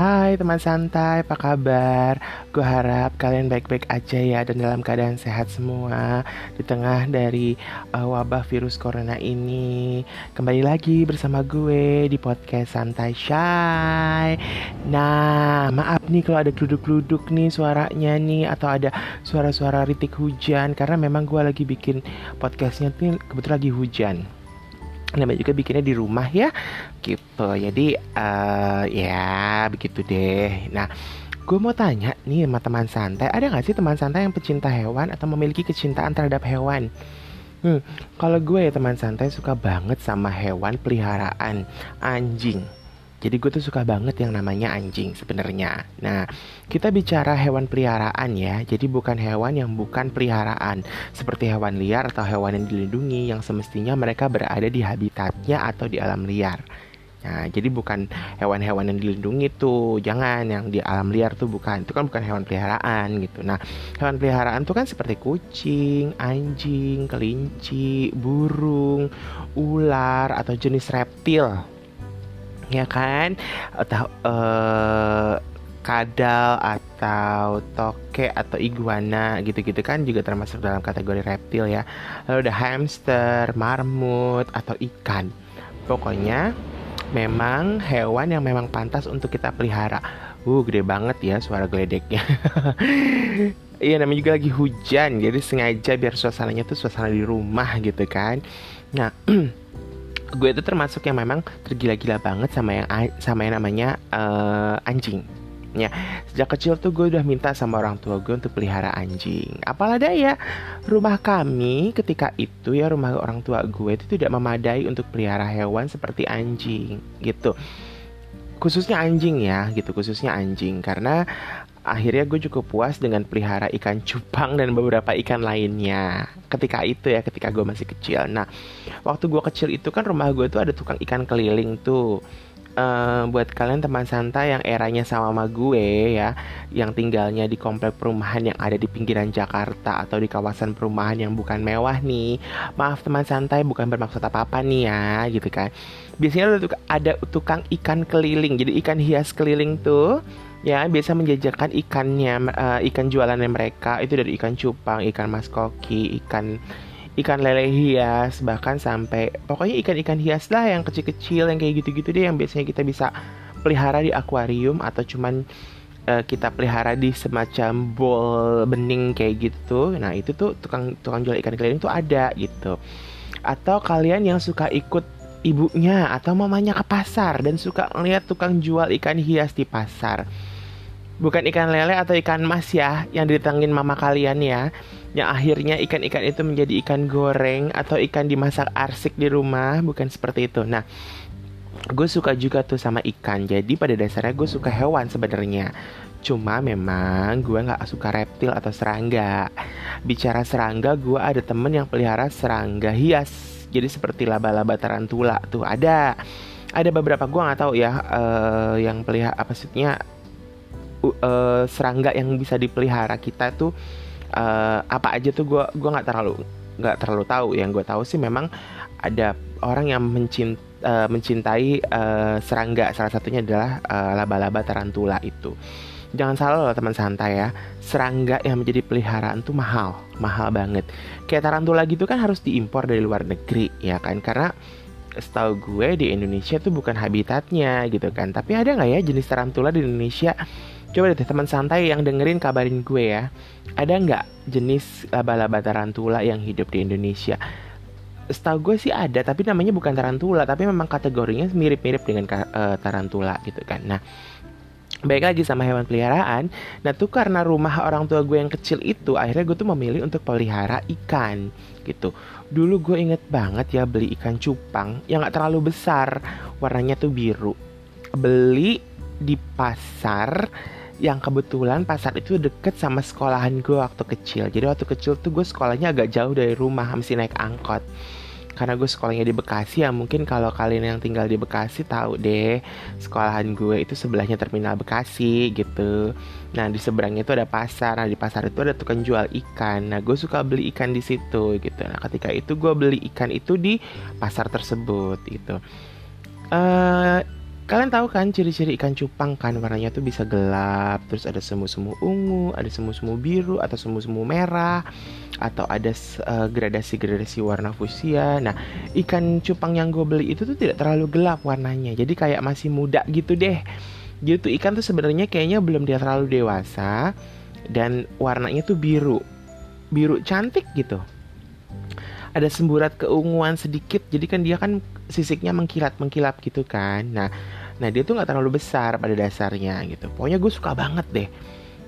Hai teman santai, apa kabar? Gue harap kalian baik-baik aja ya dan dalam keadaan sehat semua. Di tengah dari uh, wabah virus corona ini Kembali lagi bersama gue di podcast Santai Shy. Nah, maaf nih kalau ada geluduk-geluduk nih suaranya nih Atau ada suara-suara ritik hujan Karena memang gue lagi bikin podcastnya nih kebetulan lagi hujan namanya juga bikinnya di rumah ya gitu. Jadi uh, ya begitu deh. Nah gue mau tanya nih sama teman santai ada nggak sih teman santai yang pecinta hewan atau memiliki kecintaan terhadap hewan? Hmm, kalau gue ya teman santai suka banget sama hewan peliharaan anjing jadi gue tuh suka banget yang namanya anjing sebenarnya. Nah, kita bicara hewan peliharaan ya. Jadi bukan hewan yang bukan peliharaan, seperti hewan liar atau hewan yang dilindungi yang semestinya mereka berada di habitatnya atau di alam liar. Nah, jadi bukan hewan-hewan yang dilindungi tuh, jangan yang di alam liar tuh bukan. Itu kan bukan hewan peliharaan gitu. Nah, hewan peliharaan tuh kan seperti kucing, anjing, kelinci, burung, ular atau jenis reptil ya kan atau uh, kadal atau toke atau iguana gitu-gitu kan juga termasuk dalam kategori reptil ya. Lalu ada hamster, marmut atau ikan. Pokoknya memang hewan yang memang pantas untuk kita pelihara. Uh, gede banget ya suara geledeknya. Iya namanya juga lagi hujan Jadi sengaja biar suasananya tuh suasana di rumah gitu kan Nah gue itu termasuk yang memang tergila-gila banget sama yang sama yang namanya uh, anjing. Ya sejak kecil tuh gue udah minta sama orang tua gue untuk pelihara anjing. Apalah daya rumah kami ketika itu ya rumah orang tua gue itu tidak memadai untuk pelihara hewan seperti anjing gitu. Khususnya anjing ya gitu khususnya anjing. Karena akhirnya gue cukup puas dengan pelihara ikan cupang dan beberapa ikan lainnya. Ketika itu ya ketika gue masih kecil. Nah waktu gue kecil itu kan rumah gue tuh ada tukang ikan keliling tuh. Uh, buat kalian teman santai yang eranya sama sama gue ya yang tinggalnya di komplek perumahan yang ada di pinggiran Jakarta atau di kawasan perumahan yang bukan mewah nih. Maaf teman santai bukan bermaksud apa-apa nih ya gitu kan. Biasanya ada tukang ikan keliling. Jadi ikan hias keliling tuh ya biasa menjajakan ikannya uh, ikan jualannya mereka. Itu dari ikan cupang ikan mas koki ikan ikan lele hias bahkan sampai pokoknya ikan-ikan hias lah yang kecil-kecil yang kayak gitu-gitu deh yang biasanya kita bisa pelihara di akuarium atau cuman uh, kita pelihara di semacam bowl bening kayak gitu. Nah itu tuh tukang tukang jual ikan keliling tuh ada gitu. Atau kalian yang suka ikut ibunya atau mamanya ke pasar dan suka ngeliat tukang jual ikan hias di pasar bukan ikan lele atau ikan mas ya yang ditangin mama kalian ya. Yang akhirnya ikan-ikan itu menjadi ikan goreng atau ikan dimasak arsik di rumah. Bukan seperti itu. Nah gue suka juga tuh sama ikan. Jadi pada dasarnya gue suka hewan sebenarnya. Cuma memang gue nggak suka reptil atau serangga. Bicara serangga gue ada temen yang pelihara serangga hias. Jadi seperti laba-laba tarantula tuh ada. Ada beberapa gue nggak tahu ya uh, yang pelihara apa sihnya uh, serangga yang bisa dipelihara kita tuh uh, apa aja tuh gue gua nggak terlalu nggak terlalu tahu. Yang gue tahu sih memang ada orang yang mencint, uh, mencintai uh, serangga. Salah satunya adalah laba-laba uh, tarantula itu. Jangan salah loh teman santai ya. Serangga yang menjadi peliharaan tuh mahal mahal banget. Kayak tarantula gitu kan harus diimpor dari luar negeri ya kan? Karena setahu gue di Indonesia tuh bukan habitatnya gitu kan. Tapi ada nggak ya jenis tarantula di Indonesia Coba deh teman santai yang dengerin kabarin gue ya. Ada nggak jenis laba-laba tarantula yang hidup di Indonesia? Setahu gue sih ada, tapi namanya bukan tarantula, tapi memang kategorinya mirip-mirip dengan uh, tarantula gitu kan. Nah, baik lagi sama hewan peliharaan. Nah tuh karena rumah orang tua gue yang kecil itu, akhirnya gue tuh memilih untuk pelihara ikan gitu. Dulu gue inget banget ya beli ikan cupang yang gak terlalu besar, warnanya tuh biru. Beli di pasar yang kebetulan pasar itu deket sama sekolahan gue waktu kecil. Jadi waktu kecil tuh gue sekolahnya agak jauh dari rumah, mesti naik angkot. Karena gue sekolahnya di Bekasi ya mungkin kalau kalian yang tinggal di Bekasi tahu deh sekolahan gue itu sebelahnya terminal Bekasi gitu. Nah di seberangnya itu ada pasar, nah di pasar itu ada tukang jual ikan. Nah gue suka beli ikan di situ gitu. Nah ketika itu gue beli ikan itu di pasar tersebut gitu. Uh, Kalian tahu kan ciri-ciri ikan cupang kan warnanya tuh bisa gelap, terus ada semu-semu ungu, ada semu-semu biru atau semu-semu merah atau ada uh, gradasi-gradasi warna fusia. Nah, ikan cupang yang gue beli itu tuh tidak terlalu gelap warnanya. Jadi kayak masih muda gitu deh. Gitu ikan tuh sebenarnya kayaknya belum dia terlalu dewasa dan warnanya tuh biru. Biru cantik gitu ada semburat keunguan sedikit jadi kan dia kan sisiknya mengkilat mengkilap gitu kan nah Nah dia tuh nggak terlalu besar pada dasarnya gitu. Pokoknya gue suka banget deh.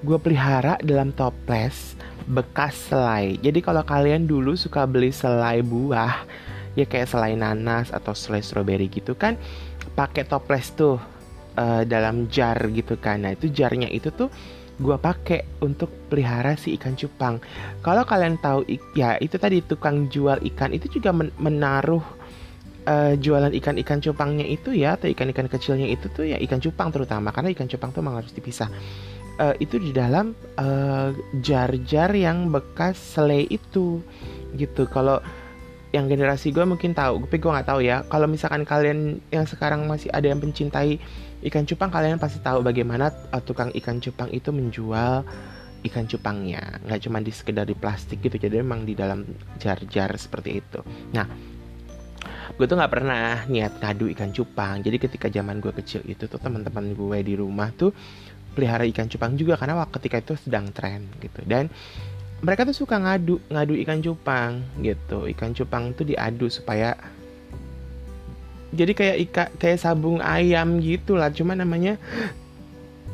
Gue pelihara dalam toples bekas selai. Jadi kalau kalian dulu suka beli selai buah, ya kayak selai nanas atau selai stroberi gitu kan, pakai toples tuh uh, dalam jar gitu kan. Nah itu jarnya itu tuh gue pakai untuk pelihara si ikan cupang. Kalau kalian tahu, ya itu tadi tukang jual ikan itu juga menaruh uh, jualan ikan-ikan cupangnya itu ya atau ikan-ikan kecilnya itu tuh ya ikan cupang terutama karena ikan cupang tuh memang harus dipisah. Uh, itu di dalam eh, jar-jar uh, yang bekas selai itu gitu. Kalau yang generasi gue mungkin tahu tapi gue nggak tahu ya. Kalau misalkan kalian yang sekarang masih ada yang mencintai ikan cupang kalian pasti tahu bagaimana uh, tukang ikan cupang itu menjual ikan cupangnya. Nggak cuma di sekedar di plastik gitu jadi memang di dalam jar-jar seperti itu. Nah gue tuh nggak pernah niat ngadu ikan cupang. Jadi ketika zaman gue kecil itu tuh teman-teman gue di rumah tuh pelihara ikan cupang juga karena waktu ketika itu sedang tren gitu. Dan mereka tuh suka ngadu ngadu ikan cupang gitu. Ikan cupang tuh diadu supaya jadi kayak ika kayak sabung ayam gitu lah cuma namanya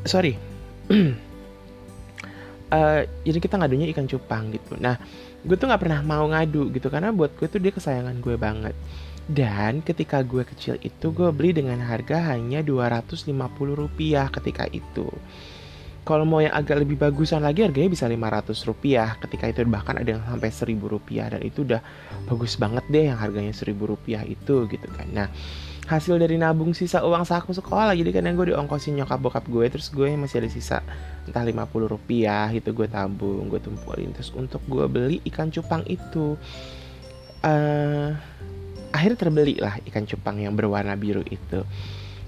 sorry. Uh, jadi kita ngadunya ikan cupang gitu. Nah gue tuh nggak pernah mau ngadu gitu karena buat gue tuh dia kesayangan gue banget dan ketika gue kecil itu gue beli dengan harga hanya 250 rupiah ketika itu. Kalau mau yang agak lebih bagusan lagi harganya bisa 500 rupiah ketika itu bahkan ada yang sampai 1000 rupiah dan itu udah bagus banget deh yang harganya 1000 rupiah itu gitu kan. Nah hasil dari nabung sisa uang saku sekolah jadi kan yang gue diongkosin nyokap bokap gue terus gue masih ada sisa entah 50 rupiah itu gue tabung gue tumpulin terus untuk gue beli ikan cupang itu uh, akhirnya terbeli lah ikan cupang yang berwarna biru itu.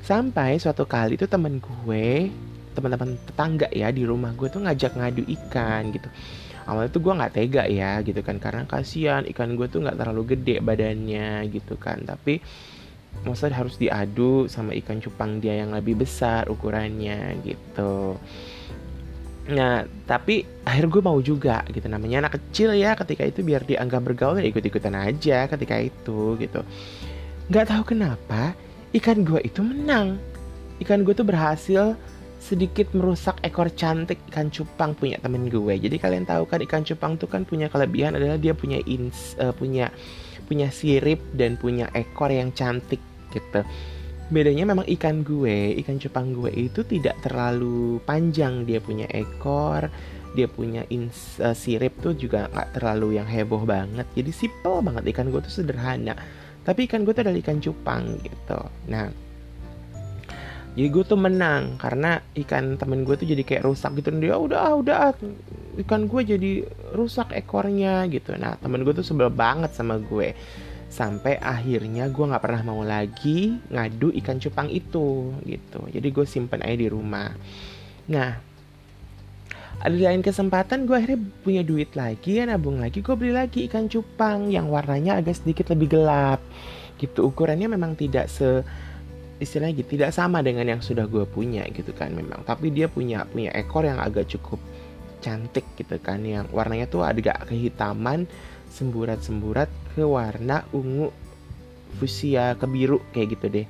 Sampai suatu kali itu temen gue teman-teman tetangga ya di rumah gue tuh ngajak ngadu ikan gitu. Awalnya tuh gue nggak tega ya gitu kan karena kasihan ikan gue tuh nggak terlalu gede badannya gitu kan. Tapi maksudnya harus diadu sama ikan cupang dia yang lebih besar ukurannya gitu Nah, tapi akhir gue mau juga gitu namanya anak kecil ya ketika itu biar dianggap bergaul ya ikut-ikutan aja ketika itu gitu. Gak tahu kenapa ikan gue itu menang. Ikan gue tuh berhasil sedikit merusak ekor cantik ikan cupang punya temen gue. Jadi kalian tahu kan ikan cupang tuh kan punya kelebihan adalah dia punya ins, uh, punya punya sirip dan punya ekor yang cantik gitu bedanya memang ikan gue ikan cupang gue itu tidak terlalu panjang. Dia punya ekor dia punya ins, uh, sirip tuh juga nggak terlalu yang heboh banget. Jadi simple banget ikan gue tuh sederhana. Tapi ikan gue tuh adalah ikan cupang gitu. Nah jadi gue tuh menang karena ikan temen gue tuh jadi kayak rusak gitu. Dia udah udah ikan gue jadi rusak ekornya gitu. Nah temen gue tuh sebel banget sama gue sampai akhirnya gue nggak pernah mau lagi ngadu ikan cupang itu gitu. Jadi gue simpen aja di rumah. Nah ada lain kesempatan gue akhirnya punya duit lagi ya nabung lagi gue beli lagi ikan cupang yang warnanya agak sedikit lebih gelap gitu. Ukurannya memang tidak se istilahnya gitu tidak sama dengan yang sudah gue punya gitu kan memang. Tapi dia punya punya ekor yang agak cukup cantik gitu kan yang warnanya tuh agak kehitaman semburat-semburat ke warna ungu fusia ke biru kayak gitu deh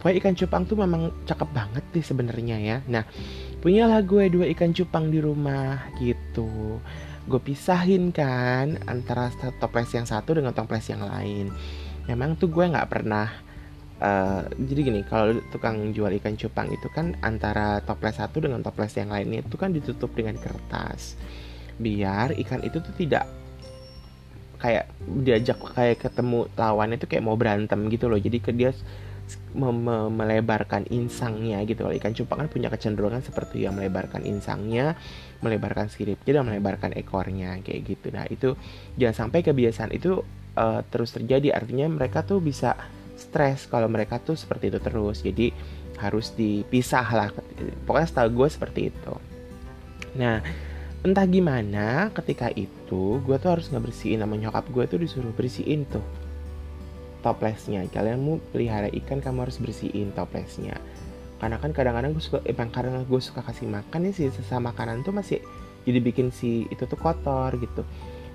Pokoknya ikan cupang tuh memang cakep banget deh sebenarnya ya. Nah, punyalah gue dua ikan cupang di rumah gitu. Gue pisahin kan antara toples yang satu dengan toples yang lain. Memang tuh gue nggak pernah Uh, jadi gini, kalau tukang jual ikan cupang itu kan antara toples satu dengan toples yang lainnya itu kan ditutup dengan kertas, biar ikan itu tuh tidak kayak diajak kayak ketemu lawannya itu kayak mau berantem gitu loh. Jadi ke dia me me melebarkan insangnya gitu loh. Ikan cupang kan punya kecenderungan seperti yang melebarkan insangnya melebarkan siripnya dan melebarkan ekornya kayak gitu. Nah itu jangan sampai kebiasaan itu uh, terus terjadi. Artinya mereka tuh bisa stres kalau mereka tuh seperti itu terus. Jadi harus dipisah lah pokoknya setahu gue seperti itu. Nah entah gimana ketika itu gue tuh harus ngebersihin sama nyokap gue tuh disuruh bersihin tuh toplesnya. Kalian mau pelihara ikan kamu harus bersihin toplesnya. Karena kan kadang-kadang gue suka emang karena gue suka kasih makan nih si sesama makanan tuh masih jadi bikin si itu tuh kotor gitu.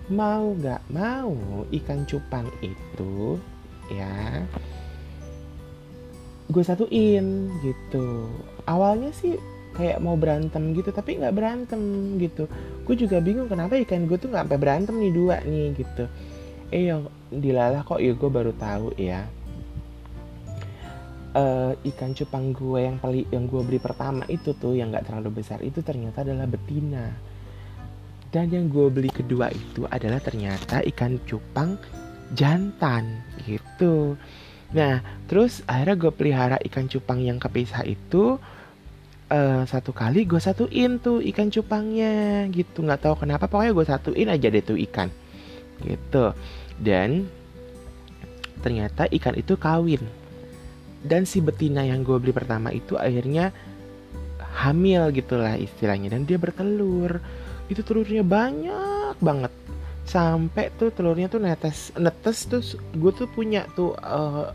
Mau nggak mau ikan cupang itu ya gue satuin gitu. Awalnya sih kayak mau berantem gitu tapi nggak berantem gitu. Gue juga bingung kenapa ikan gue tuh nggak sampai berantem nih dua nih gitu. Eh yang dilalah kok. Ya gue baru tahu ya. Uh, ikan cupang gue yang peli yang gue beli pertama itu tuh yang nggak terlalu besar itu ternyata adalah betina. Dan yang gue beli kedua itu adalah ternyata ikan cupang jantan gitu. Nah terus akhirnya gue pelihara ikan cupang yang kepisah itu uh, satu kali gue satuin tuh ikan cupangnya gitu. Nggak tahu kenapa pokoknya gue satuin aja deh tuh ikan gitu. Dan ternyata ikan itu kawin. Dan si betina yang gue beli pertama itu akhirnya hamil gitulah istilahnya. Dan dia bertelur. Itu telurnya banyak banget. Sampai tuh telurnya tuh netes netes tuh gue tuh punya tuh uh,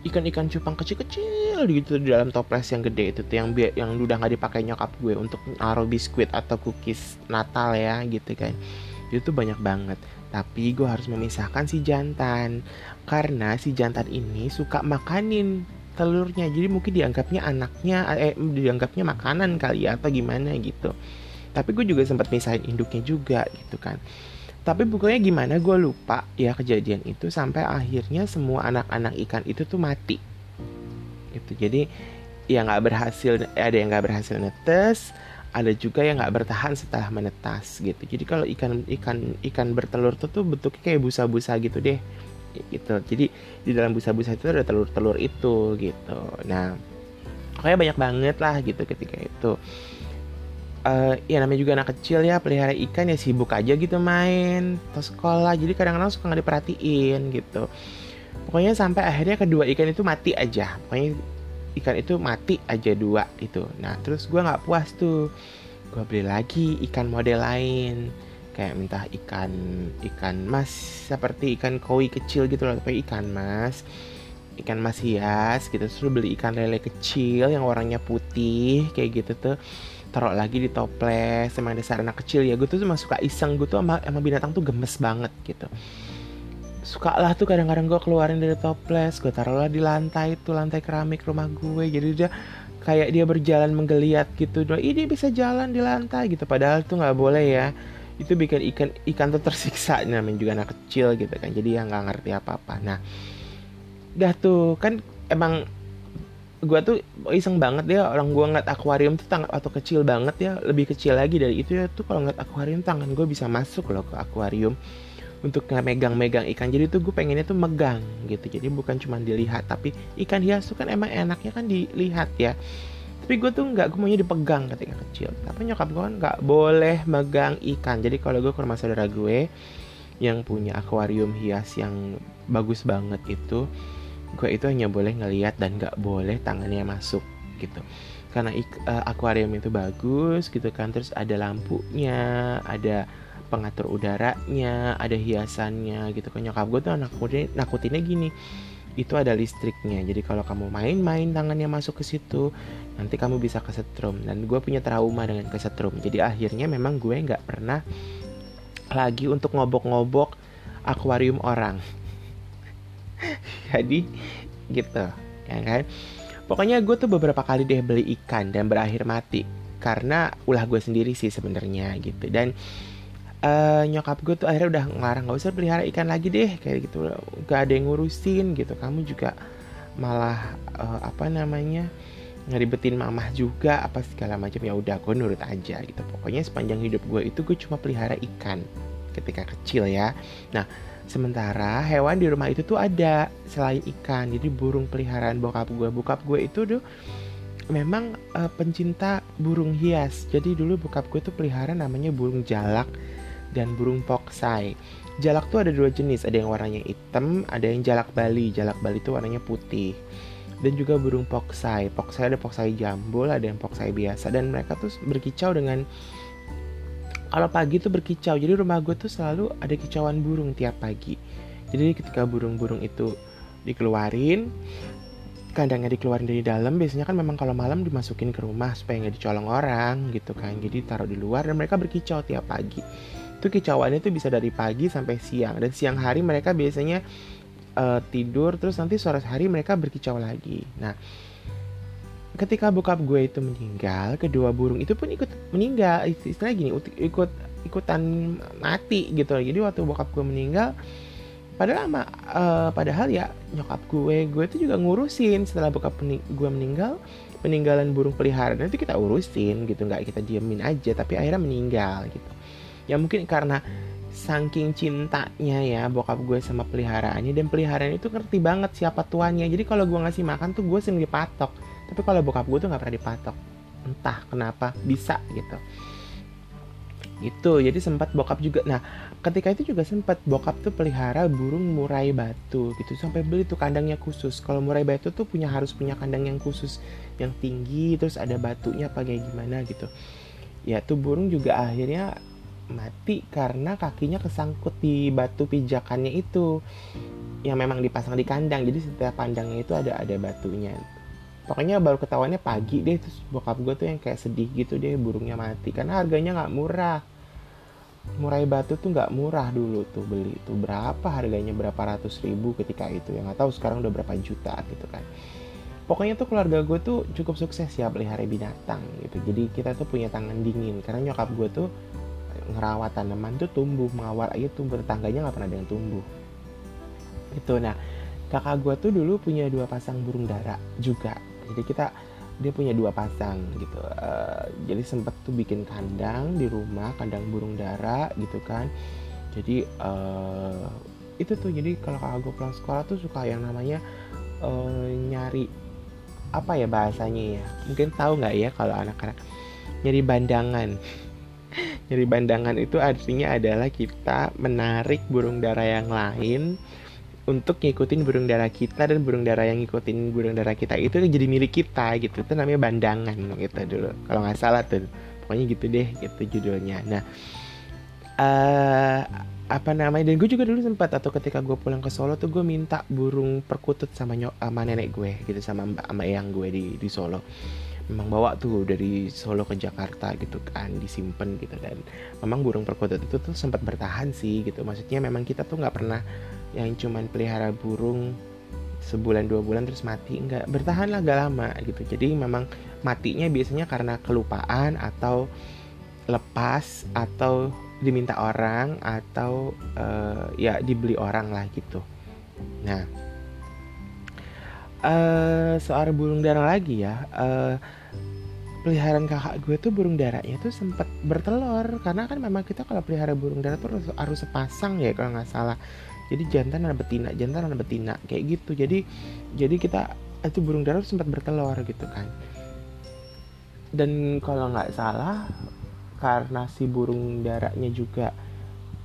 ikan-ikan cupang kecil-kecil gitu di dalam toples yang gede itu tuh yang bi yang udah nggak dipakai nyokap gue untuk naruh biskuit atau cookies Natal ya gitu kan. Itu banyak banget. Tapi gue harus memisahkan si jantan karena si jantan ini suka makanin telurnya. Jadi mungkin dianggapnya anaknya eh dianggapnya makanan kali ya atau gimana gitu. Tapi gue juga sempat misahin induknya juga gitu kan tapi pokoknya gimana gue lupa ya kejadian itu sampai akhirnya semua anak-anak ikan itu tuh mati. Gitu. Jadi ya nggak berhasil ada yang nggak berhasil netes ada juga yang nggak bertahan setelah menetas gitu. Jadi kalau ikan ikan ikan bertelur tuh tuh bentuknya kayak busa-busa gitu deh. Gitu. Jadi di dalam busa-busa itu ada telur-telur itu gitu. Nah pokoknya banyak banget lah gitu ketika itu uh, ya namanya juga anak kecil ya pelihara ikan ya sibuk aja gitu main atau sekolah. Jadi kadang-kadang suka nggak diperhatiin gitu. Pokoknya sampai akhirnya kedua ikan itu mati aja. Pokoknya ikan itu mati aja dua itu nah terus gue nggak puas tuh. Gue beli lagi ikan model lain. Kayak minta ikan ikan mas seperti ikan koi kecil gitu loh. Tapi ikan mas ikan mas hias gitu. Terus beli ikan lele kecil yang warnanya putih kayak gitu tuh taruh lagi di toples emang dasar anak kecil ya. Gue tuh cuma suka iseng gue tuh emang, emang binatang tuh gemes banget gitu. Suka lah tuh kadang-kadang gue keluarin dari toples gue taruh lah di lantai tuh lantai keramik rumah gue. Jadi dia kayak dia berjalan menggeliat gitu doa ini bisa jalan di lantai gitu. Padahal tuh nggak boleh ya. Itu bikin ikan ikan tuh tersiksa. Namanya juga anak kecil gitu kan. Jadi yang nggak ngerti apa apa nah dah tuh kan emang gue tuh iseng banget ya orang gue ngeliat akuarium tuh tangan atau kecil banget ya lebih kecil lagi dari itu ya tuh kalau ngeliat akuarium tangan gue bisa masuk loh ke akuarium untuk megang-megang ikan. Jadi tuh gue pengennya tuh megang gitu jadi bukan cuma dilihat tapi ikan hias tuh kan emang enaknya kan dilihat ya. Tapi gue tuh nggak gue maunya dipegang ketika kecil tapi nyokap gue kan nggak boleh megang ikan. Jadi kalau gue ke rumah saudara gue yang punya akuarium hias yang bagus banget itu gue itu hanya boleh ngeliat dan gak boleh tangannya masuk gitu. Karena uh, akuarium itu bagus gitu kan. Terus ada lampunya ada pengatur udaranya ada hiasannya gitu kan. Nyokap gue tuh nakutin nakutinnya gini itu ada listriknya jadi kalau kamu main-main tangannya masuk ke situ nanti kamu bisa kesetrum. Dan gue punya trauma dengan kesetrum jadi akhirnya memang gue nggak pernah lagi untuk ngobok-ngobok akuarium orang jadi gitu ya kan? Pokoknya gue tuh beberapa kali deh beli ikan dan berakhir mati. Karena ulah gue sendiri sih sebenarnya gitu. Dan uh, nyokap gue tuh akhirnya udah ngelarang gak usah pelihara ikan lagi deh kayak gitu. Gak ada yang ngurusin gitu. Kamu juga malah uh, apa namanya ngeribetin mamah juga apa segala macam. Ya udah gue nurut aja gitu. Pokoknya sepanjang hidup gue itu gue cuma pelihara ikan ketika kecil ya. Nah Sementara hewan di rumah itu tuh ada selain ikan, jadi burung peliharaan bokap gue. Bokap gue itu tuh memang uh, pencinta burung hias. Jadi dulu bokap gue tuh pelihara namanya burung jalak dan burung poksai. Jalak tuh ada dua jenis, ada yang warnanya hitam, ada yang jalak Bali. Jalak Bali tuh warnanya putih. dan juga burung poksai poksai ada poksai jambul ada yang poksai biasa dan mereka tuh berkicau dengan kalau pagi tuh berkicau jadi rumah gue tuh selalu ada kicauan burung tiap pagi. Jadi ketika burung-burung itu dikeluarin kandangnya dikeluarin dari dalam biasanya kan memang kalau malam dimasukin ke rumah supaya nggak dicolong orang gitu kan. Jadi taruh di luar dan mereka berkicau tiap pagi. Itu kicauannya tuh bisa dari pagi sampai siang. Dan siang hari mereka biasanya uh, tidur terus nanti sore hari mereka berkicau lagi. Nah ketika bokap gue itu meninggal kedua burung itu pun ikut meninggal. Istilah gini ikut ikutan mati gitu. Jadi waktu bokap gue meninggal padahal ama, uh, padahal ya nyokap gue gue itu juga ngurusin. Setelah bokap gue meninggal peninggalan burung peliharaan itu kita urusin gitu. Nggak kita diemin aja tapi akhirnya meninggal gitu. Ya mungkin karena saking cintanya ya bokap gue sama peliharaannya dan peliharaan itu ngerti banget siapa tuannya. Jadi kalau gue ngasih makan tuh gue sendiri patok tapi kalau bokap gue tuh nggak pernah dipatok. Entah kenapa bisa gitu. Itu jadi sempat bokap juga. Nah ketika itu juga sempat bokap tuh pelihara burung murai batu gitu. Sampai beli tuh kandangnya khusus. Kalau murai batu tuh punya harus punya kandang yang khusus yang tinggi terus ada batunya apa kayak gimana gitu. Ya tuh burung juga akhirnya mati karena kakinya kesangkut di batu pijakannya itu. Yang memang dipasang di kandang. Jadi setiap pandangnya itu ada ada batunya pokoknya baru ketahuannya pagi deh terus bokap gue tuh yang kayak sedih gitu deh burungnya mati. Karena harganya nggak murah. Murai batu tuh nggak murah dulu tuh beli tuh. Berapa harganya? Berapa ratus ribu ketika itu? Yang nggak tahu sekarang udah berapa juta gitu kan. Pokoknya tuh keluarga gue tuh cukup sukses ya pelihara binatang gitu. Jadi kita tuh punya tangan dingin. Karena nyokap gue tuh ngerawat tanaman tuh tumbuh mengawal aja tumbuh tetangganya nggak pernah ada yang tumbuh. Itu nah kakak gue tuh dulu punya dua pasang burung dara juga jadi kita dia punya dua pasang gitu. Uh, jadi sempet tuh bikin kandang di rumah kandang burung dara gitu kan. Jadi uh, itu tuh jadi kalau kakak gue pulang sekolah tuh suka yang namanya uh, nyari apa ya bahasanya ya? Mungkin tahu nggak ya kalau anak-anak nyari bandangan? Nyari bandangan itu artinya adalah kita menarik burung dara yang lain untuk ngikutin burung dara kita dan burung dara yang ngikutin burung dara kita itu jadi milik kita gitu. Itu namanya bandangan gitu dulu. Kalau nggak salah tuh. Pokoknya gitu deh gitu judulnya. Nah uh, apa namanya? Dan gue juga dulu sempat atau ketika gue pulang ke Solo tuh gue minta burung perkutut sama nyok sama nenek gue gitu sama mbak sama eyang gue di di Solo. Memang bawa tuh dari Solo ke Jakarta gitu kan disimpan gitu dan memang burung perkutut itu tuh sempat bertahan sih gitu. Maksudnya memang kita tuh nggak pernah yang cuman pelihara burung sebulan dua bulan terus mati nggak bertahan lah gak lama gitu. Jadi memang matinya biasanya karena kelupaan atau lepas atau diminta orang atau uh, ya dibeli orang lah gitu. Nah uh, soal burung dara lagi ya uh, peliharaan kakak gue tuh burung darahnya tuh sempet bertelur. Karena kan memang kita kalau pelihara burung dara tuh harus sepasang ya kalau nggak salah jadi jantan ada betina jantan ada betina kayak gitu. Jadi jadi kita itu burung dara sempat bertelur gitu kan. Dan kalau nggak salah karena si burung darahnya juga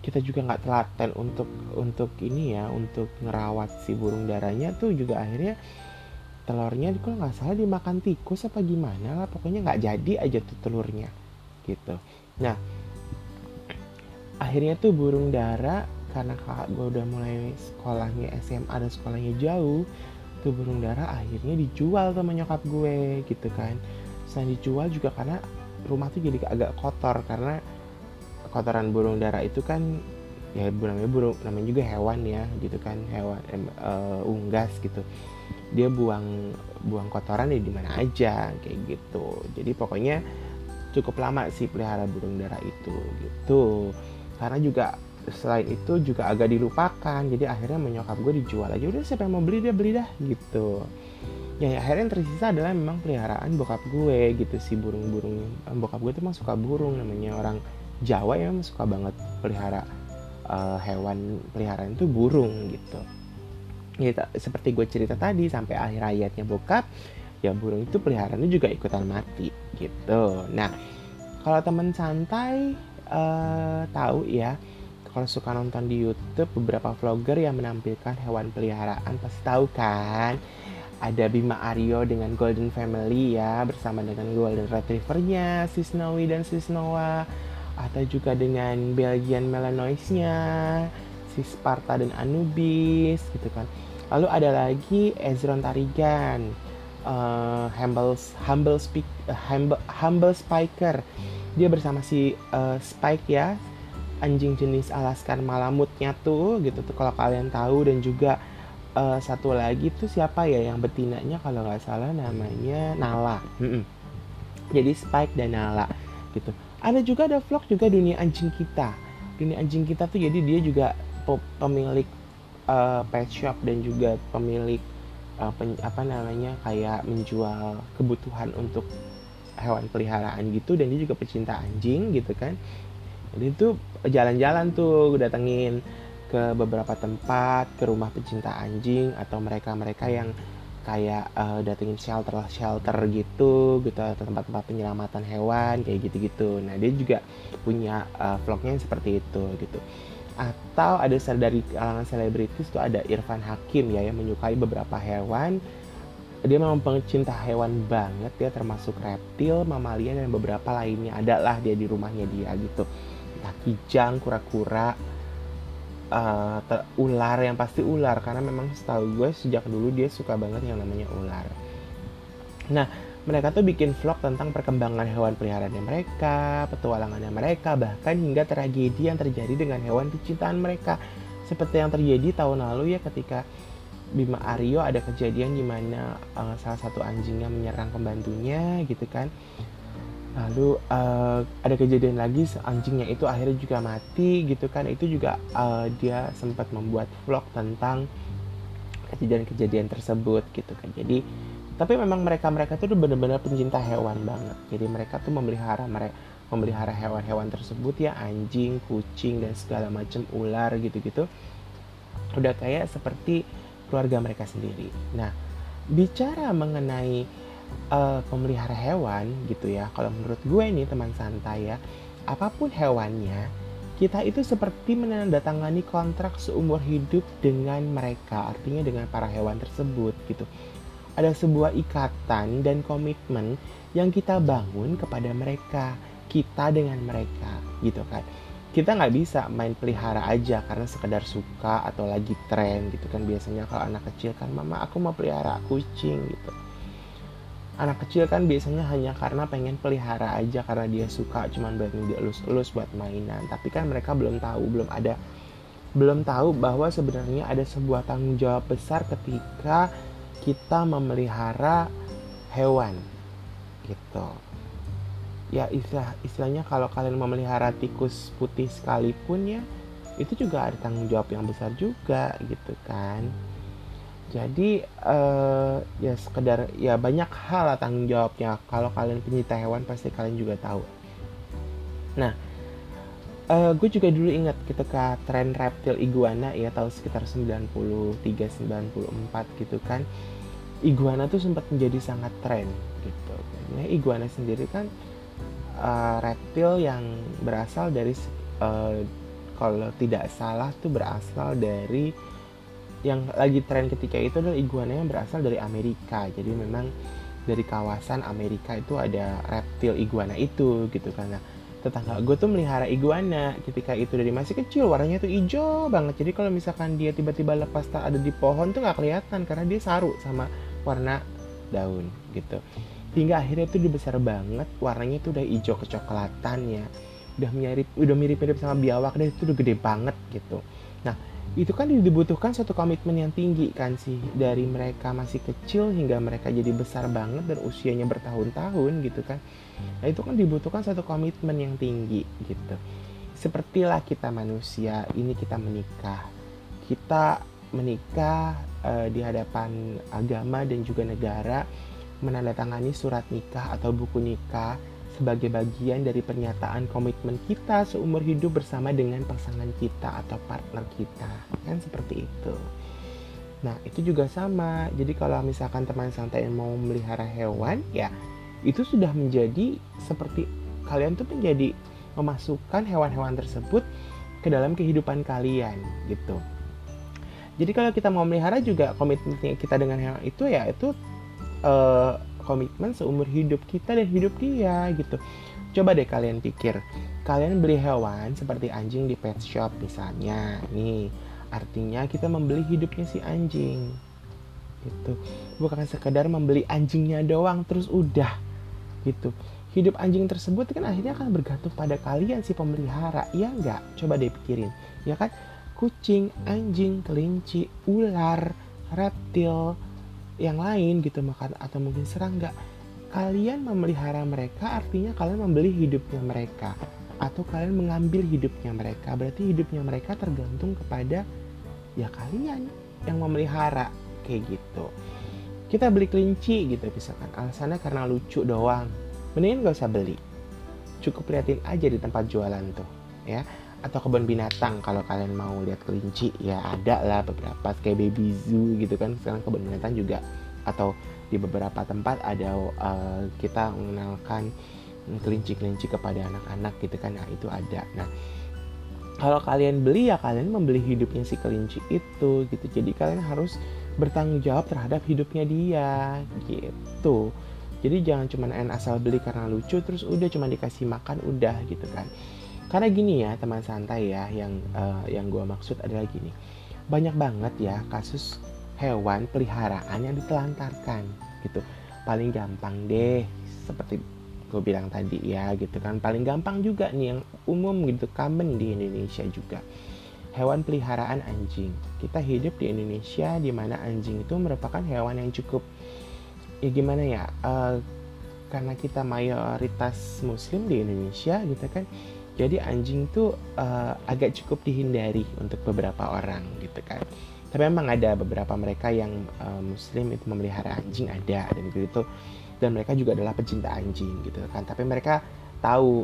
kita juga nggak telaten untuk untuk ini ya untuk ngerawat si burung darahnya tuh juga akhirnya telurnya kalau nggak salah dimakan tikus apa gimana lah pokoknya nggak jadi aja tuh telurnya gitu. Nah akhirnya tuh burung dara karena kakak gue udah mulai sekolahnya SMA dan sekolahnya jauh tuh burung dara akhirnya dijual sama nyokap gue gitu kan. Selain dijual juga karena rumah tuh jadi agak kotor karena kotoran burung dara itu kan ya namanya burung namanya juga hewan ya gitu kan hewan uh, unggas gitu. Dia buang buang kotoran ya di mana aja kayak gitu. Jadi pokoknya cukup lama sih pelihara burung dara itu gitu. Karena juga selain itu juga agak dilupakan. Jadi akhirnya menyokap gue dijual aja. Udah siapa yang mau beli dia beli dah gitu. Ya, ya akhirnya yang tersisa adalah memang peliharaan bokap gue gitu si burung-burung. Bokap gue tuh emang suka burung namanya orang Jawa ya suka banget pelihara uh, hewan peliharaan itu burung gitu. Ya seperti gue cerita tadi sampai akhir ayatnya bokap ya burung itu peliharaannya juga ikutan mati gitu. Nah kalau teman santai uh, tahu ya kalau suka nonton di YouTube beberapa vlogger yang menampilkan hewan peliharaan pasti tahu kan? Ada Bima Aryo dengan Golden Family ya bersama dengan Golden Retrievernya si Snowy dan si Snowa. Atau juga dengan Belgian Malinoisnya si Sparta dan Anubis gitu kan. Lalu ada lagi Ezron Tarigan uh, humble humble speak uh, humble, humble spiker. Dia bersama si uh, Spike ya anjing jenis Alaskan Malamutnya tuh gitu tuh kalau kalian tahu. Dan juga uh, satu lagi tuh siapa ya yang betinanya kalau nggak salah namanya Nala. Mm -mm. jadi Spike dan Nala gitu. Ada juga ada vlog juga dunia anjing kita. Dunia anjing kita tuh jadi dia juga pemilik uh, pet shop dan juga pemilik uh, pen, apa namanya kayak menjual kebutuhan untuk hewan peliharaan gitu. Dan dia juga pecinta anjing gitu kan jadi itu jalan-jalan tuh datengin ke beberapa tempat ke rumah pecinta anjing atau mereka-mereka yang kayak uh, datengin shelter shelter gitu gitu tempat-tempat penyelamatan hewan kayak gitu-gitu. Nah dia juga punya uh, vlognya yang seperti itu gitu. Atau ada dari kalangan selebritis tuh ada Irfan Hakim ya yang menyukai beberapa hewan. Dia memang pencinta hewan banget ya termasuk reptil, mamalia dan beberapa lainnya. Adalah dia di rumahnya dia gitu kijang, kura-kura, uh, ular yang pasti ular karena memang setahu gue sejak dulu dia suka banget yang namanya ular. Nah, mereka tuh bikin vlog tentang perkembangan hewan peliharaannya mereka, petualangannya mereka, bahkan hingga tragedi yang terjadi dengan hewan kecintaan mereka. Seperti yang terjadi tahun lalu ya ketika Bima Aryo ada kejadian di mana uh, salah satu anjingnya menyerang pembantunya gitu kan lalu uh, ada kejadian lagi anjingnya itu akhirnya juga mati gitu kan. Itu juga uh, dia sempat membuat vlog tentang kejadian-kejadian tersebut gitu kan. Jadi tapi memang mereka mereka tuh benar-benar pencinta hewan banget. Jadi mereka tuh memelihara mereka memelihara hewan-hewan tersebut ya. Anjing kucing dan segala macam ular gitu-gitu. Udah kayak seperti keluarga mereka sendiri. Nah bicara mengenai uh, pemelihara hewan gitu ya. Kalau menurut gue ini teman santai ya apa pun hewannya kita itu seperti menandatangani kontrak seumur hidup dengan mereka artinya dengan para hewan tersebut gitu. Ada sebuah ikatan dan komitmen yang kita bangun kepada mereka kita dengan mereka gitu kan. Kita nggak bisa main pelihara aja karena sekedar suka atau lagi tren gitu kan biasanya kalau anak kecil kan mama aku mau pelihara kucing gitu anak kecil kan biasanya hanya karena pengen pelihara aja karena dia suka cuman buat dia elus-elus buat mainan. Tapi kan mereka belum tahu belum ada belum tahu bahwa sebenarnya ada sebuah tanggung jawab besar ketika kita memelihara hewan gitu. Ya istilah istilahnya kalau kalian memelihara tikus putih sekalipun ya itu juga ada tanggung jawab yang besar juga gitu kan jadi uh, ya sekedar ya banyak hal lah tanggung jawabnya. Kalau kalian pencinta hewan pasti kalian juga tahu. Nah uh, gue juga dulu ingat ketika tren reptil iguana ya tahun sekitar 93 94 gitu kan iguana tuh sempat menjadi sangat tren gitu. Nah iguana sendiri kan uh, reptil yang berasal dari uh, kalau tidak salah tuh berasal dari yang lagi tren ketika itu adalah iguana yang berasal dari Amerika. Jadi memang dari kawasan Amerika itu ada reptil iguana itu gitu karena tetangga gue tuh melihara iguana ketika itu dari masih kecil warnanya tuh hijau banget. Jadi kalau misalkan dia tiba-tiba lepas tak ada di pohon tuh nggak kelihatan karena dia saru sama warna daun gitu. Hingga akhirnya tuh dibesar banget warnanya tuh udah hijau kecoklatan ya udah mirip udah mirip-mirip sama biawak deh itu udah gede banget gitu. Nah itu kan dibutuhkan suatu komitmen yang tinggi kan sih. Dari mereka masih kecil hingga mereka jadi besar banget dan usianya bertahun-tahun gitu kan. Nah itu kan dibutuhkan satu komitmen yang tinggi gitu. Sepertilah kita manusia ini kita menikah. Kita menikah uh, di hadapan agama dan juga negara menandatangani surat nikah atau buku nikah sebagai bagian dari pernyataan komitmen kita seumur hidup bersama dengan pasangan kita atau partner kita. Kan seperti itu. Nah itu juga sama. Jadi kalau misalkan teman santai mau melihara hewan ya itu sudah menjadi seperti kalian tuh menjadi memasukkan hewan-hewan tersebut ke dalam kehidupan kalian gitu. Jadi kalau kita mau melihara juga komitmen kita dengan hewan itu ya itu uh, komitmen seumur hidup kita dan hidup dia gitu. Coba deh kalian pikir kalian beli hewan seperti anjing di pet shop misalnya nih. Artinya kita membeli hidupnya si anjing gitu. Bukan sekedar membeli anjingnya doang terus udah gitu. Hidup anjing tersebut kan akhirnya akan bergantung pada kalian si pemelihara iya nggak? Coba deh pikirin ya kan? Kucing anjing kelinci ular reptil yang lain gitu makan atau mungkin serangga kalian memelihara mereka artinya kalian membeli hidupnya mereka atau kalian mengambil hidupnya mereka. Berarti hidupnya mereka tergantung kepada ya kalian yang memelihara kayak gitu. Kita beli kelinci gitu misalkan. Alasannya karena lucu doang. Mendingan gak usah beli. Cukup liatin aja di tempat jualan tuh ya atau kebun binatang kalau kalian mau lihat kelinci ya ada lah beberapa kayak baby zoo gitu kan. Sekarang kebun binatang juga atau di beberapa tempat ada uh, kita mengenalkan kelinci-kelinci kepada anak-anak gitu kan. Nah itu ada. Nah kalau kalian beli ya kalian membeli hidupnya si kelinci itu gitu. Jadi kalian harus bertanggung jawab terhadap hidupnya dia gitu. Jadi jangan cuma asal beli karena lucu terus udah cuma dikasih makan udah gitu kan karena gini ya teman santai ya yang uh, yang gue maksud adalah gini. Banyak banget ya kasus hewan peliharaan yang ditelantarkan gitu. Paling gampang deh seperti gue bilang tadi ya gitu kan. Paling gampang juga nih yang umum gitu common di Indonesia juga. Hewan peliharaan anjing. Kita hidup di Indonesia di mana anjing itu merupakan hewan yang cukup ya gimana ya uh, karena kita mayoritas muslim di Indonesia gitu kan jadi anjing tuh uh, agak cukup dihindari untuk beberapa orang gitu kan. Tapi memang ada beberapa mereka yang uh, muslim itu memelihara anjing ada dan gitu. Dan mereka juga adalah pecinta anjing gitu kan. Tapi mereka tahu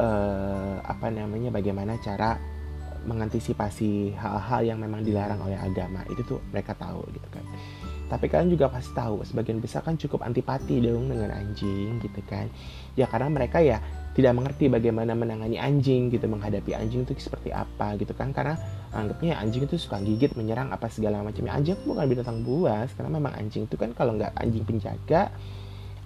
uh, apa namanya bagaimana cara mengantisipasi hal-hal yang memang dilarang oleh agama. Itu tuh mereka tahu gitu kan tapi kalian juga pasti tahu sebagian besar kan cukup antipati dong dengan anjing gitu kan. Ya karena mereka ya tidak mengerti bagaimana menangani anjing gitu menghadapi anjing itu seperti apa gitu kan. Karena anggapnya anjing itu suka gigit menyerang apa segala macamnya anjing bukan binatang buas karena memang anjing itu kan kalau nggak anjing penjaga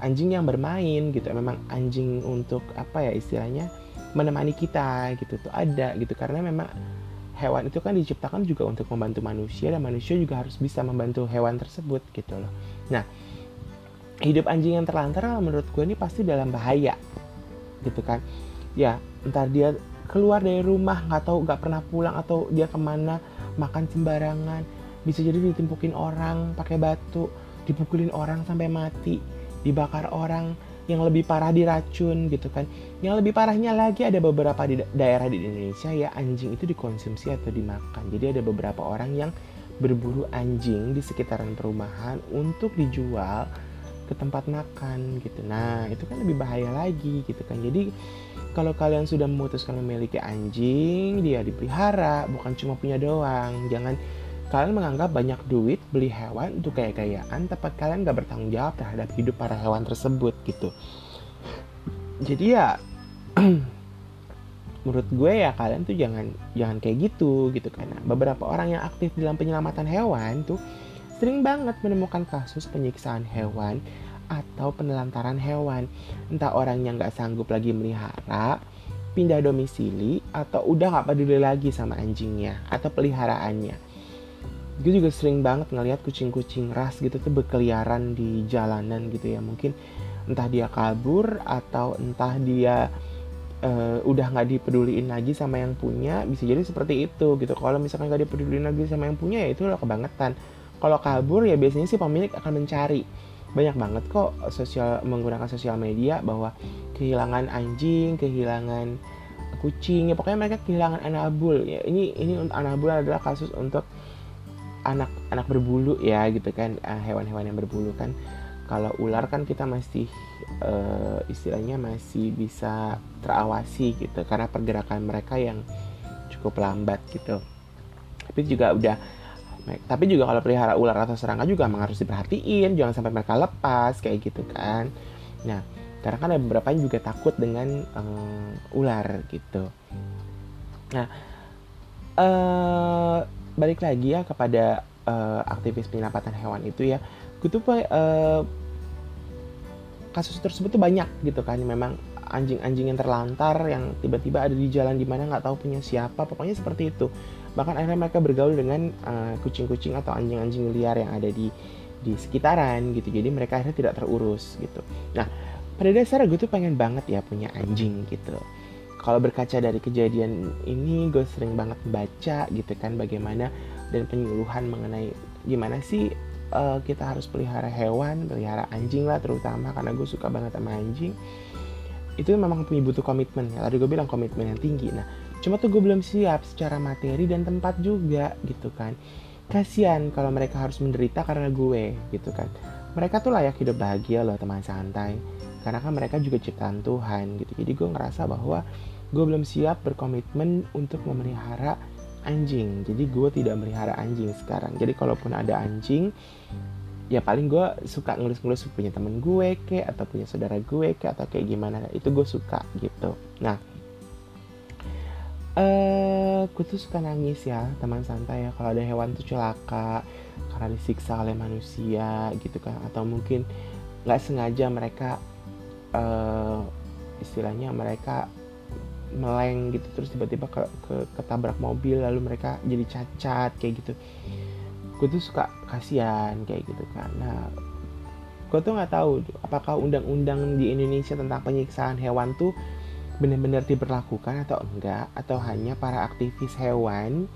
anjing yang bermain gitu. Memang anjing untuk apa ya istilahnya menemani kita gitu tuh ada gitu. Karena memang hewan itu kan diciptakan juga untuk membantu manusia dan manusia juga harus bisa membantu hewan tersebut gitu loh. Nah hidup anjing yang terlantar menurut gue ini pasti dalam bahaya gitu kan. Ya entar dia keluar dari rumah nggak tahu nggak pernah pulang atau dia ke mana makan sembarangan bisa jadi ditimpukin orang pakai batu dipukulin orang sampai mati dibakar orang yang lebih parah diracun gitu kan. Yang lebih parahnya lagi ada beberapa di daerah di Indonesia ya anjing itu dikonsumsi atau dimakan. Jadi ada beberapa orang yang berburu anjing di sekitaran perumahan untuk dijual ke tempat makan gitu. Nah itu kan lebih bahaya lagi gitu kan. Jadi kalau kalian sudah memutuskan memiliki anjing dia dipelihara bukan cuma punya doang. Jangan kalian menganggap banyak duit beli hewan untuk kayak-kayaan tapi kalian gak bertanggung jawab terhadap hidup para hewan tersebut gitu. Jadi ya menurut gue ya kalian tuh jangan jangan kayak gitu gitu karena beberapa orang yang aktif dalam penyelamatan hewan tuh sering banget menemukan kasus penyiksaan hewan atau penelantaran hewan. Entah orang yang nggak sanggup lagi melihara pindah domisili atau udah nggak peduli lagi sama anjingnya atau peliharaannya gue juga sering banget ngelihat kucing-kucing ras gitu tuh berkeliaran di jalanan gitu ya. Mungkin entah dia kabur atau entah dia uh, udah nggak dipeduliin lagi sama yang punya bisa jadi seperti itu gitu. Kalau misalkan nggak dipeduliin lagi sama yang punya ya itu udah kebangetan. Kalau kabur ya biasanya sih pemilik akan mencari. Banyak banget kok sosial menggunakan sosial media bahwa kehilangan anjing kehilangan kucing ya pokoknya mereka kehilangan anabul. Ya ini ini anabul adalah kasus untuk anak anak berbulu ya gitu kan. Eh, hewan-hewan yang berbulu kan. Kalau ular kan kita masih uh, istilahnya masih bisa terawasi gitu karena pergerakan mereka yang cukup lambat gitu. Tapi juga udah tapi juga kalau pelihara ular atau serangga juga memang harus diperhatiin jangan sampai mereka lepas kayak gitu kan. Nah karena kan ada beberapa yang juga takut dengan um, ular gitu. Nah uh, balik lagi ya kepada uh, aktivis penyelamatan hewan itu ya. Gue tuh uh, kasus tersebut tuh banyak gitu kan. Memang anjing-anjing yang terlantar yang tiba-tiba ada di jalan di mana nggak tahu punya siapa pokoknya seperti itu. Bahkan akhirnya mereka bergaul dengan uh, kucing-kucing atau anjing-anjing liar yang ada di di sekitaran gitu. Jadi mereka akhirnya tidak terurus gitu. Nah pada dasarnya gue tuh pengen banget ya punya anjing gitu kalau berkaca dari kejadian ini gue sering banget baca gitu kan bagaimana dan penyuluhan mengenai gimana sih uh, kita harus pelihara hewan pelihara anjing lah terutama karena gue suka banget sama anjing. Itu memang butuh komitmen. Ya tadi gue bilang komitmen yang tinggi. Nah cuma tuh gue belum siap secara materi dan tempat juga gitu kan. Kasihan kalau mereka harus menderita karena gue gitu kan. Mereka tuh layak hidup bahagia loh teman santai. Karena kan mereka juga ciptaan Tuhan gitu. Jadi gue ngerasa bahwa gue belum siap berkomitmen untuk memelihara anjing. Jadi gue tidak melihara anjing sekarang. Jadi kalaupun ada anjing ya paling gue suka ngelus-ngelus punya temen gue ke atau punya saudara gue ke atau kayak gimana. Itu gue suka gitu. Nah eh uh, gue tuh suka nangis ya teman santai ya. Kalau ada hewan tuh celaka karena disiksa oleh manusia gitu kan. Atau mungkin nggak sengaja mereka uh, istilahnya mereka meleng gitu terus tiba-tiba ke, ke ketabrak mobil lalu mereka jadi cacat kayak gitu. Gue tuh suka kasihan kayak gitu kan. Nah gue tuh nggak tahu apakah undang-undang di Indonesia tentang penyiksaan hewan tuh benar-benar diberlakukan atau enggak atau hanya para aktivis hewan?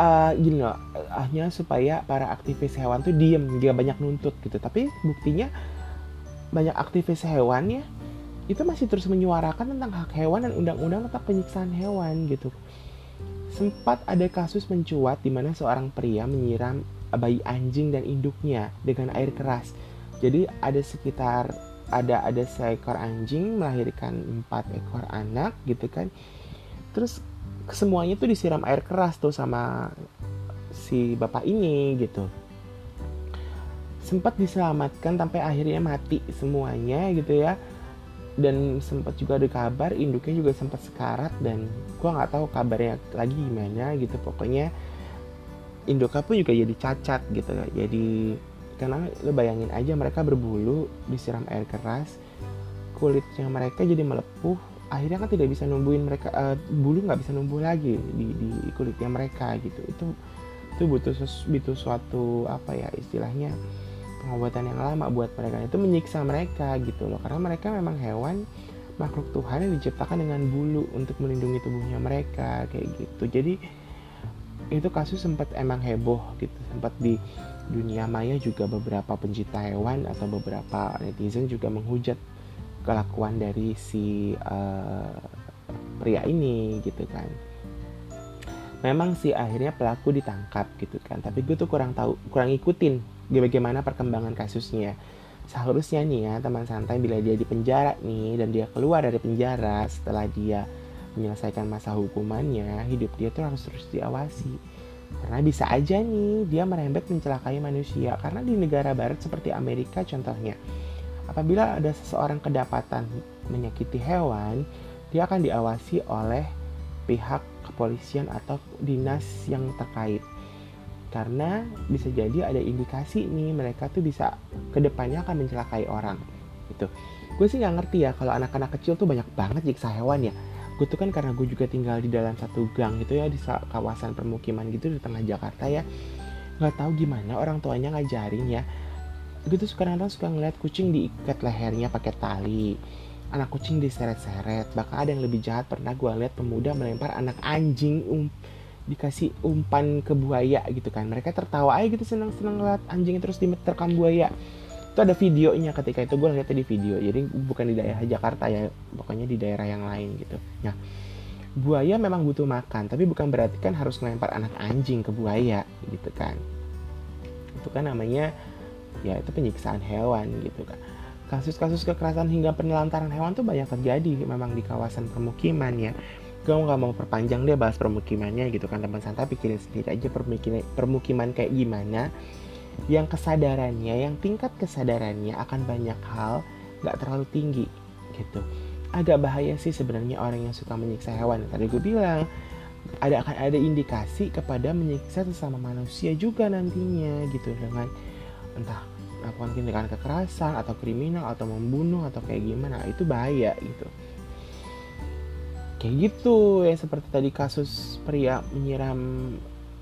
Uh, gini loh hanya supaya para aktivis hewan tuh diem dia banyak nuntut gitu. Tapi buktinya banyak aktivis hewan ya itu masih terus menyuarakan tentang hak hewan dan undang-undang tentang penyiksaan hewan gitu. Sempat ada kasus mencuat di mana seorang pria menyiram bayi anjing dan induknya dengan air keras. Jadi ada sekitar ada ada seekor anjing melahirkan empat ekor anak gitu kan. Terus semuanya tuh disiram air keras tuh sama si bapak ini gitu. Sempat diselamatkan sampai akhirnya mati semuanya gitu ya dan sempat juga ada kabar induknya juga sempat sekarat dan gua nggak tahu kabarnya lagi gimana gitu. Pokoknya induknya pun juga jadi cacat gitu. Jadi karena lo bayangin aja mereka berbulu disiram air keras kulitnya mereka jadi melepuh akhirnya kan tidak bisa numbuhin mereka uh, bulu nggak bisa numbuh lagi di, di kulitnya mereka gitu. Itu itu butuh butuh suatu apa ya istilahnya pengobatan yang lama buat mereka. Itu menyiksa mereka gitu loh. Karena mereka memang hewan makhluk Tuhan yang diciptakan dengan bulu untuk melindungi tubuhnya mereka kayak gitu. Jadi itu kasus sempat emang heboh gitu. Sempat di dunia maya juga beberapa pencinta hewan atau beberapa netizen juga menghujat kelakuan dari si uh, pria ini gitu kan. Memang sih akhirnya pelaku ditangkap gitu kan. Tapi gue tuh kurang tahu kurang ikutin bagaimana perkembangan kasusnya seharusnya nih ya teman santai bila dia di penjara nih dan dia keluar dari penjara setelah dia menyelesaikan masa hukumannya hidup dia tuh harus terus diawasi karena bisa aja nih dia merembet mencelakai manusia karena di negara barat seperti Amerika contohnya. Apabila ada seseorang kedapatan menyakiti hewan, dia akan diawasi oleh pihak kepolisian atau dinas yang terkait. Karena bisa jadi ada indikasi nih mereka tuh bisa ke depannya akan mencelakai orang. Gitu. Gue sih nggak ngerti ya kalau anak-anak kecil tuh banyak banget jiksa hewan ya gue tuh kan karena gue juga tinggal di dalam satu gang gitu ya di kawasan permukiman gitu di tengah Jakarta ya nggak tahu gimana orang tuanya ngajarin ya gue tuh kadang-kadang suka ngeliat kucing diikat lehernya pakai tali anak kucing diseret-seret bahkan ada yang lebih jahat pernah gue lihat pemuda melempar anak anjing um, dikasih umpan ke buaya gitu kan. Mereka tertawa aja gitu senang-senang ngeliat anjing terus diterkam buaya. Itu ada videonya ketika itu gue lihatnya di video. Jadi bukan di daerah Jakarta ya pokoknya di daerah yang lain gitu. Nah buaya memang butuh makan tapi bukan berarti kan harus melempar anak anjing ke buaya gitu kan. Itu kan namanya ya itu penyiksaan hewan gitu kan. Kasus-kasus kekerasan hingga penelantaran hewan tuh banyak terjadi memang di kawasan permukiman ya gue nggak mau perpanjang dia bahas permukimannya gitu kan teman santai pikirin sendiri aja permukiman permukiman kayak gimana yang kesadarannya, yang tingkat kesadarannya akan banyak hal nggak terlalu tinggi gitu. Agak bahaya sih sebenarnya orang yang suka menyiksa hewan. Tadi gue bilang ada akan ada indikasi kepada menyiksa sesama manusia juga nantinya gitu dengan entah melakukan tindakan kekerasan atau kriminal atau membunuh atau kayak gimana itu bahaya gitu kayak gitu ya seperti tadi kasus pria menyiram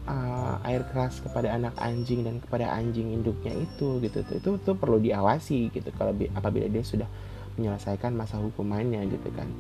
uh, air keras kepada anak anjing dan kepada anjing induknya itu gitu. Itu itu, itu perlu diawasi gitu kalau apabila dia sudah menyelesaikan masa hukumannya gitu kan.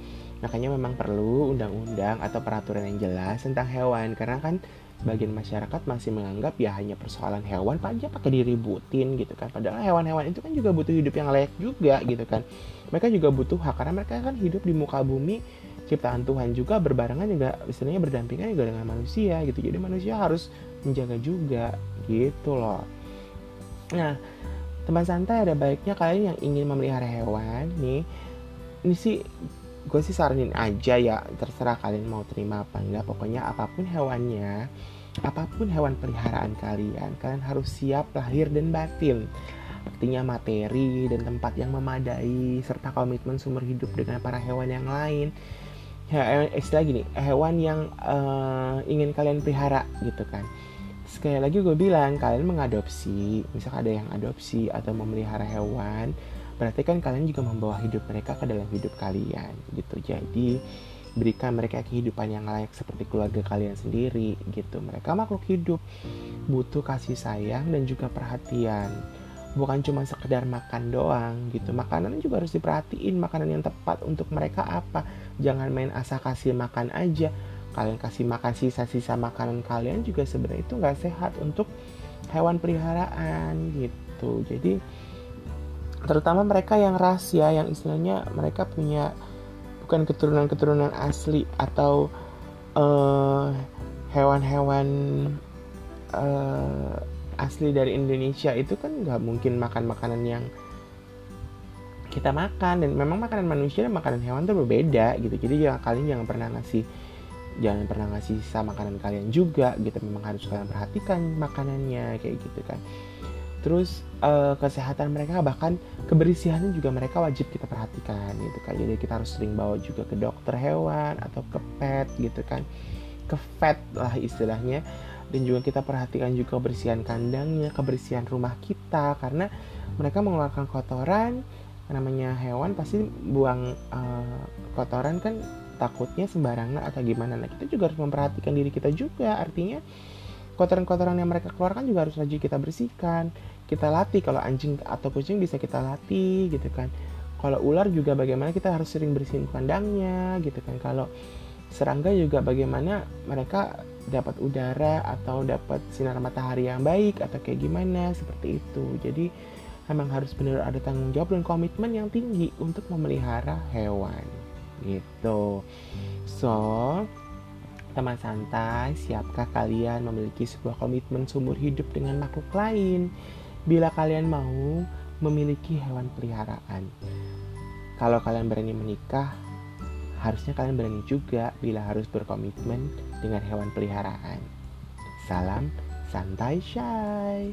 Makanya memang perlu undang-undang atau peraturan yang jelas tentang hewan karena kan bagian masyarakat masih menganggap ya hanya persoalan hewan aja pakai diributin gitu kan. Padahal hewan-hewan itu kan juga butuh hidup yang layak juga gitu kan. Mereka juga butuh hak karena mereka kan hidup di muka bumi ciptaan Tuhan juga berbarengan juga istilahnya berdampingan juga dengan manusia gitu. Jadi manusia harus menjaga juga gitu loh. Nah teman santai ada baiknya kalian yang ingin memelihara hewan nih? Ini sih gue sih saranin aja ya terserah kalian mau terima apa enggak. Pokoknya apa pun hewannya apa pun hewan peliharaan kalian kalian harus siap lahir dan batin. Artinya materi dan tempat yang memadai serta komitmen sumber hidup dengan para hewan yang lain ya, istilah gini hewan yang uh, ingin kalian pelihara gitu kan. Sekali lagi gue bilang kalian mengadopsi misalkan ada yang adopsi atau memelihara hewan berarti kan kalian juga membawa hidup mereka ke dalam hidup kalian gitu. Jadi berikan mereka kehidupan yang layak seperti keluarga kalian sendiri gitu. Mereka makhluk hidup butuh kasih sayang dan juga perhatian. Bukan cuma sekedar makan doang gitu. Makanan juga harus diperhatiin makanan yang tepat untuk mereka apa jangan main asa kasih makan aja. Kalian kasih makan sisa-sisa makanan kalian juga sebenarnya itu nggak sehat untuk hewan peliharaan gitu. Jadi terutama mereka yang ras ya yang istilahnya mereka punya bukan keturunan-keturunan asli atau eh, hewan-hewan uh, asli dari Indonesia itu kan nggak mungkin makan makanan yang kita makan dan memang makanan manusia dan makanan hewan itu berbeda gitu. Jadi ya kalian jangan pernah ngasih jangan pernah ngasih sisa makanan kalian juga gitu. Memang harus kalian perhatikan makanannya kayak gitu kan. Terus uh, kesehatan mereka bahkan kebersihannya juga mereka wajib kita perhatikan gitu kan. Jadi kita harus sering bawa juga ke dokter hewan atau ke pet gitu kan. Ke vet lah istilahnya. Dan juga kita perhatikan juga kebersihan kandangnya kebersihan rumah kita. Karena mereka mengeluarkan kotoran namanya hewan pasti buang uh, kotoran kan takutnya sembarangan atau gimana. Nah kita juga harus memperhatikan diri kita juga. Artinya kotoran-kotoran yang mereka keluarkan juga harus rajin kita bersihkan kita latih. Kalau anjing atau kucing bisa kita latih gitu kan. Kalau ular juga bagaimana kita harus sering bersihin kandangnya gitu kan. Kalau serangga juga bagaimana mereka dapat udara atau dapat sinar matahari yang baik atau kayak gimana seperti itu. Jadi memang harus benar ada tanggung jawab dan komitmen yang tinggi untuk memelihara hewan. Gitu. So teman santai siapkah kalian memiliki sebuah komitmen seumur hidup dengan makhluk lain? Bila kalian mau memiliki hewan peliharaan. Kalau kalian berani menikah harusnya kalian berani juga bila harus berkomitmen dengan hewan peliharaan. Salam santai shy